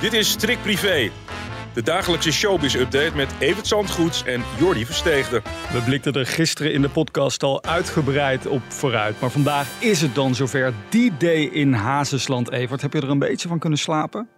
Dit is Trick Privé. De dagelijkse showbiz-update met Evert Zandgoeds en Jordi Versteegde. We blikten er gisteren in de podcast al uitgebreid op vooruit. Maar vandaag is het dan zover. Die day in Hazesland, Evert. Heb je er een beetje van kunnen slapen?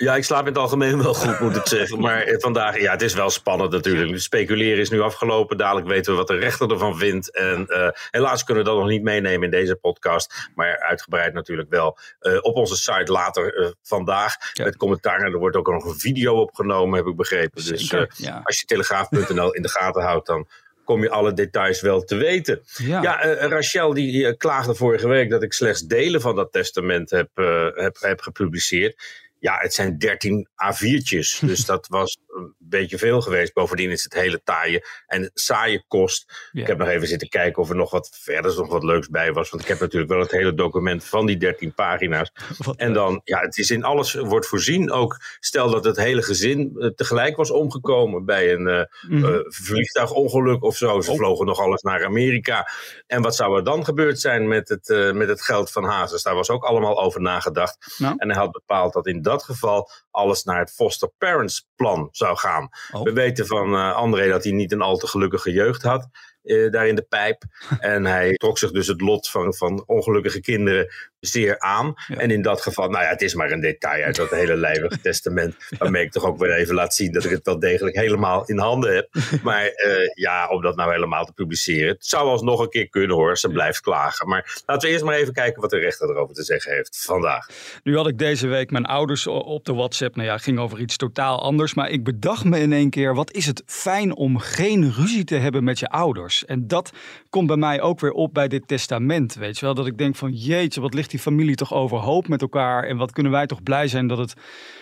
Ja, ik slaap in het algemeen wel goed, moet ik zeggen. Maar eh, vandaag, ja, het is wel spannend natuurlijk. Speculeren is nu afgelopen. Dadelijk weten we wat de rechter ervan vindt. En uh, helaas kunnen we dat nog niet meenemen in deze podcast. Maar uitgebreid natuurlijk wel uh, op onze site later vandaag. Ja. Met commentaar. En er wordt ook nog een video opgenomen, heb ik begrepen. Zeker, dus ja. als je telegraaf.nl in de gaten houdt, dan kom je alle details wel te weten. Ja, ja uh, Rachel die uh, klaagde vorige week dat ik slechts delen van dat testament heb, uh, heb, heb gepubliceerd. Ja, het zijn 13 A4'tjes. dus dat was een beetje veel geweest. Bovendien is het hele taaie en saaie kost. Ja. Ik heb nog even zitten kijken of er nog wat verder nog wat leuks bij was. Want ik heb natuurlijk wel het hele document van die 13 pagina's. Wat en dan, ja, het is in alles wordt voorzien. Ook stel dat het hele gezin uh, tegelijk was omgekomen bij een uh, Mhm. uh, vliegtuigongeluk of zo. Ze Oh. vlogen nog alles naar Amerika. En wat zou er dan gebeurd zijn met het, met het geld van Hazes? Daar was ook allemaal over nagedacht. Nou. En hij had bepaald dat in dat geval alles naar het foster parents plan zou gaan. Oh. We weten van uh, André dat hij niet een al te gelukkige jeugd had. Uh, daar in de pijp. en hij trok zich dus het lot van, van ongelukkige kinderen zeer aan. Ja. En in dat geval, nou ja, het is maar een detail uit dat hele lijvige testament. Waarmee ik toch ook weer even laat zien dat ik het wel degelijk helemaal in handen heb. Maar uh, ja, om dat nou helemaal te publiceren. Het zou alsnog een keer kunnen hoor, ze blijft klagen. Maar laten we eerst maar even kijken wat de rechter erover te zeggen heeft vandaag. Nu had ik deze week mijn ouders op de WhatsApp. Nou ja, ging over iets totaal anders. Maar ik bedacht me in één keer, wat is het fijn om geen ruzie te hebben met je ouders. En dat komt bij mij ook weer op bij dit testament. Weet je wel, dat ik denk van jeetje, wat ligt die familie toch overhoop met elkaar. En wat kunnen wij toch blij zijn dat het,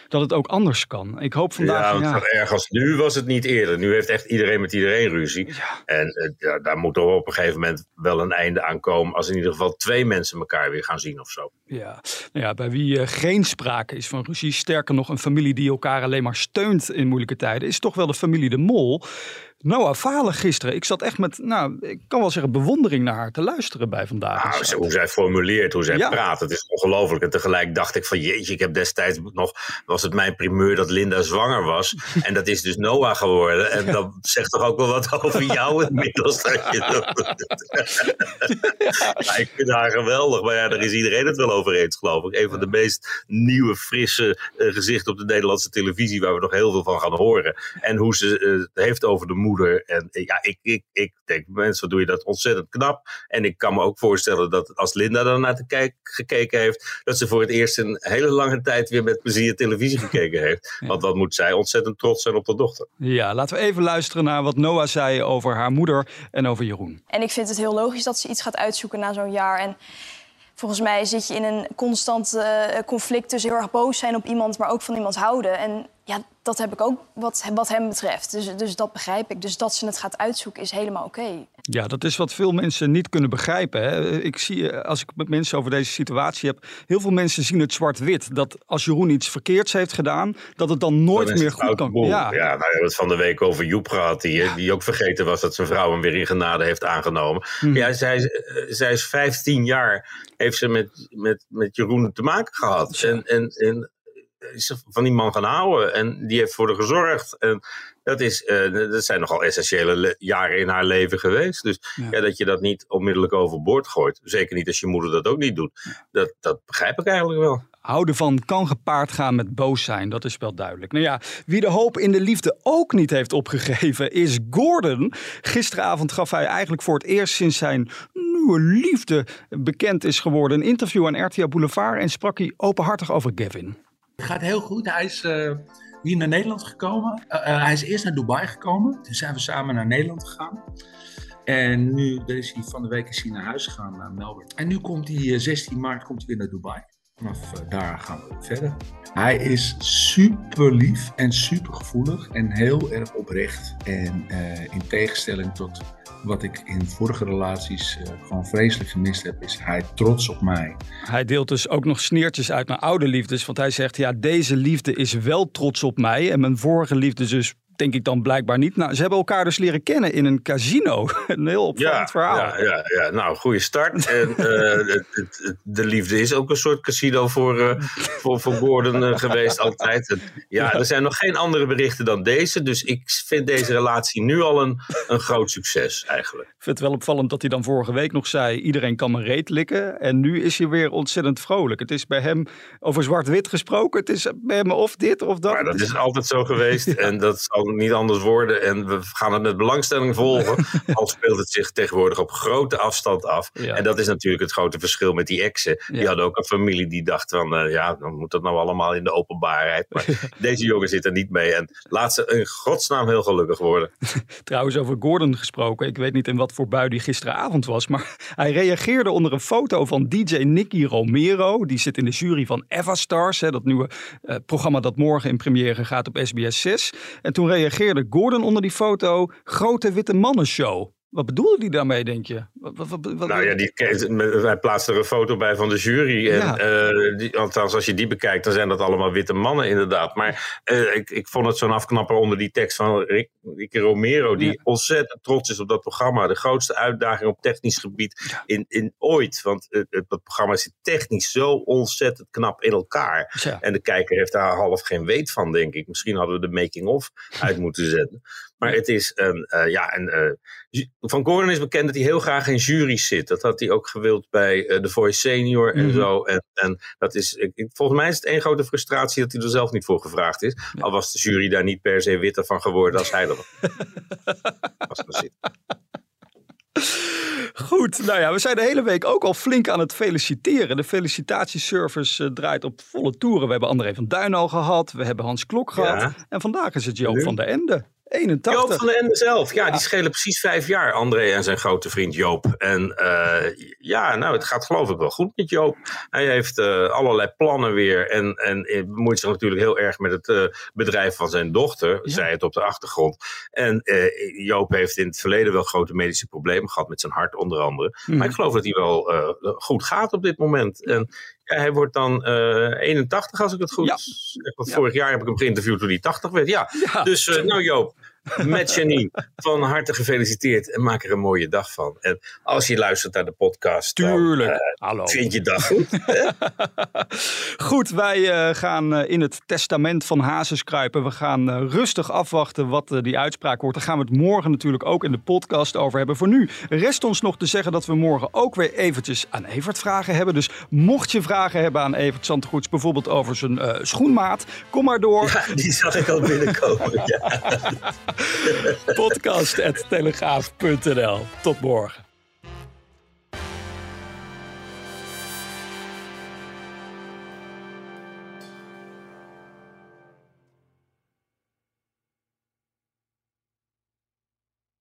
dat het ook anders kan. Ik hoop vandaag... Ja, ja. ergens nu was het niet eerder. Nu heeft echt iedereen met iedereen ruzie. Ja. En uh, ja, daar moet er op een gegeven moment wel een einde aan komen. Als in ieder geval twee mensen elkaar weer gaan zien of zo. Ja, nou ja bij wie uh, geen sprake is van ruzie. Sterker nog, een familie die elkaar alleen maar steunt in moeilijke tijden. Is toch wel de familie De Mol. Noah Falen gisteren. Ik zat echt met, nou, ik kan wel zeggen, bewondering naar haar te luisteren bij vandaag. Nou, hoe zij formuleert, hoe zij Ja. praat, het is ongelooflijk. En tegelijk dacht ik van, jeetje, ik heb destijds nog, was het mijn primeur dat Linda zwanger was. En dat is dus Noah geworden. En dat zegt toch ook wel wat over jou inmiddels. Dat je ja, ik vind haar geweldig. Maar ja, daar is iedereen het wel over eens, geloof ik. Een van de meest nieuwe, frisse uh, gezichten op de Nederlandse televisie, waar we nog heel veel van gaan horen. En hoe ze uh, het heeft over de moeder. En ja, ik, ik, ik denk, mensen, doe je dat ontzettend knap. En ik kan me ook voorstellen dat als Linda daar naar te kijk, gekeken heeft, dat ze voor het eerst een hele lange tijd weer met plezier televisie gekeken heeft. Ja. Want wat moet zij ontzettend trots zijn op de dochter. Ja, laten we even luisteren naar wat Noah zei over haar moeder en over Jeroen. En ik vind het heel logisch dat ze iets gaat uitzoeken na zo'n jaar. En volgens mij zit je in een constant uh, conflict tussen heel erg boos zijn op iemand, maar ook van iemand houden. En ja, dat heb ik ook wat, wat hem betreft. Dus, dus dat begrijp ik. Dus dat ze het gaat uitzoeken is helemaal oké. Okay. Ja, dat is wat veel mensen niet kunnen begrijpen. Hè. Ik zie, als ik met mensen over deze situatie heb, heel veel mensen zien het zwart-wit. Dat als Jeroen iets verkeerds heeft gedaan, dat het dan nooit dan meer goed kan. Ja, ja nou, we hebben het van de week over Joep gehad, die, ja. die ook vergeten was dat zijn vrouw hem weer in genade heeft aangenomen. Hmm. Ja, zij, zij is 15 jaar, heeft ze met, met, met Jeroen te maken gehad. En, en, en is van die man gaan houden. En die heeft voor haar gezorgd. En dat, is, uh, dat zijn nogal essentiële jaren in haar leven geweest. Dus ja. Ja, dat je dat niet onmiddellijk overboord gooit. Zeker niet als je moeder dat ook niet doet. Dat, dat begrijp ik eigenlijk wel. Houden van kan gepaard gaan met boos zijn, dat is wel duidelijk. Nou ja, wie de hoop in de liefde ook niet heeft opgegeven is Gordon. Gisteravond gaf hij eigenlijk voor het eerst sinds zijn nieuwe liefde bekend is geworden een interview aan RTL Boulevard en sprak hij openhartig over Gavin. Het gaat heel goed. Hij is uh, hier naar Nederland gekomen. Uh, uh, hij is eerst naar Dubai gekomen. Toen zijn we samen naar Nederland gegaan. En nu is hij van de week is hij naar huis gegaan, naar Melbourne. En nu komt hij 16 maart komt hij weer naar Dubai. Vanaf daar gaan we verder. Hij is super lief en super gevoelig en heel erg oprecht. En in tegenstelling tot wat ik in vorige relaties uh, gewoon vreselijk gemist heb, is hij trots op mij. Hij deelt dus ook nog sneertjes uit naar oude liefdes. Want hij zegt, ja, deze liefde is wel trots op mij. En mijn vorige liefde dus denk ik dan blijkbaar niet. Nou, ze hebben elkaar dus leren kennen in een casino. een heel opvallend verhaal. Ja, ja, ja, nou, goede start. En de liefde is ook een soort casino voor, voor, voor Gordon geweest altijd. ja, er zijn nog geen andere berichten dan deze. Dus ik vind deze relatie nu al een, een groot succes eigenlijk. Ik vind het wel opvallend dat hij dan vorige week nog zei: iedereen kan me reet likken. En nu is hij weer ontzettend vrolijk. Het is bij hem over zwart-wit gesproken. Het is bij hem of dit of dat. Maar dat is altijd zo geweest. En dat zal niet anders worden. En we gaan het met belangstelling volgen. Al speelt het zich tegenwoordig op grote afstand af. En dat is natuurlijk het grote verschil met die exen. Die hadden ook een familie die dacht van, uh, ja, dan moet dat nou allemaal in de openbaarheid. Maar deze jongen zit er niet mee. En laat ze in godsnaam heel gelukkig worden. Trouwens, over Gordon gesproken. Ik weet niet in wat voor bui die gisteravond was. Maar hij reageerde onder een foto van DJ Nicky Romero. Die zit in de jury van Eva Stars. Hè, dat nieuwe uh, programma dat morgen in première gaat op SBS 6. En toen reageerde Gordon onder die foto. Grote witte mannen show. Wat bedoelde hij daarmee, denk je? Wat, wat, wat, nou ja, die, hij plaatste er een foto bij van de jury. En, ja. uh, die, althans, als je die bekijkt, dan zijn dat allemaal witte mannen inderdaad. Maar uh, ik, ik vond het zo'n afknapper onder die tekst van Rick, Romero... die ja. ontzettend trots is op dat programma. De grootste uitdaging op technisch gebied in, in ooit. Want het, programma zit technisch zo ontzettend knap in elkaar. Ja. En de kijker heeft daar half geen weet van, denk ik. Misschien hadden we de making-of uit moeten zetten. Maar het is een, uh, ja, een, uh, Van Gordon is bekend dat hij heel graag in jury's zit. Dat had hij ook gewild bij uh, The Voice Senior en mm -hmm. zo. En, en dat is, ik, volgens mij is het één grote frustratie dat hij er zelf niet voor gevraagd is. Ja. Al was de jury daar niet per se witter van geworden als hij er was. Goed, nou ja, we zijn de hele week ook al flink aan het feliciteren. De felicitatieservice uh, draait op volle toeren. We hebben André van Duin al gehad, we hebben Hans Klok gehad. Ja. En vandaag is het Joop van der Ende. 81. Joop van den Ende zelf. Ja, ja, die schelen precies vijf jaar, André en zijn grote vriend Joop. En uh, ja, nou, het gaat geloof ik wel goed met Joop. Hij heeft uh, allerlei plannen weer en, en bemoeit zich natuurlijk heel erg met het uh, bedrijf van zijn dochter, ja. zij het op de achtergrond. En Joop heeft in het verleden wel grote medische problemen gehad met zijn hart onder andere. Mm. Maar ik geloof dat hij wel goed gaat op dit moment. En hij wordt dan uh, 81 als ik het goed ja. Want vorig jaar heb ik hem geïnterviewd toen hij 80 werd. Ja, dus uh, nou Joop, met Janine, van harte gefeliciteerd en maak er een mooie dag van. En als je luistert naar de podcast, Tuurlijk. Dan, uh, Hallo. vind je dag goed. goed, wij uh, gaan uh, in het testament van Hazes kruipen. We gaan rustig afwachten wat die uitspraak wordt. Daar gaan we het morgen natuurlijk ook in de podcast over hebben. Voor nu rest ons nog te zeggen dat we morgen ook weer eventjes aan Evert vragen hebben. Dus mocht je vragen hebben aan Evert Zandgoeds, bijvoorbeeld over zijn schoenmaat, kom maar door. Ja, die zag ik al binnenkomen. ja. Podcast.telegraaf.nl. Tot morgen.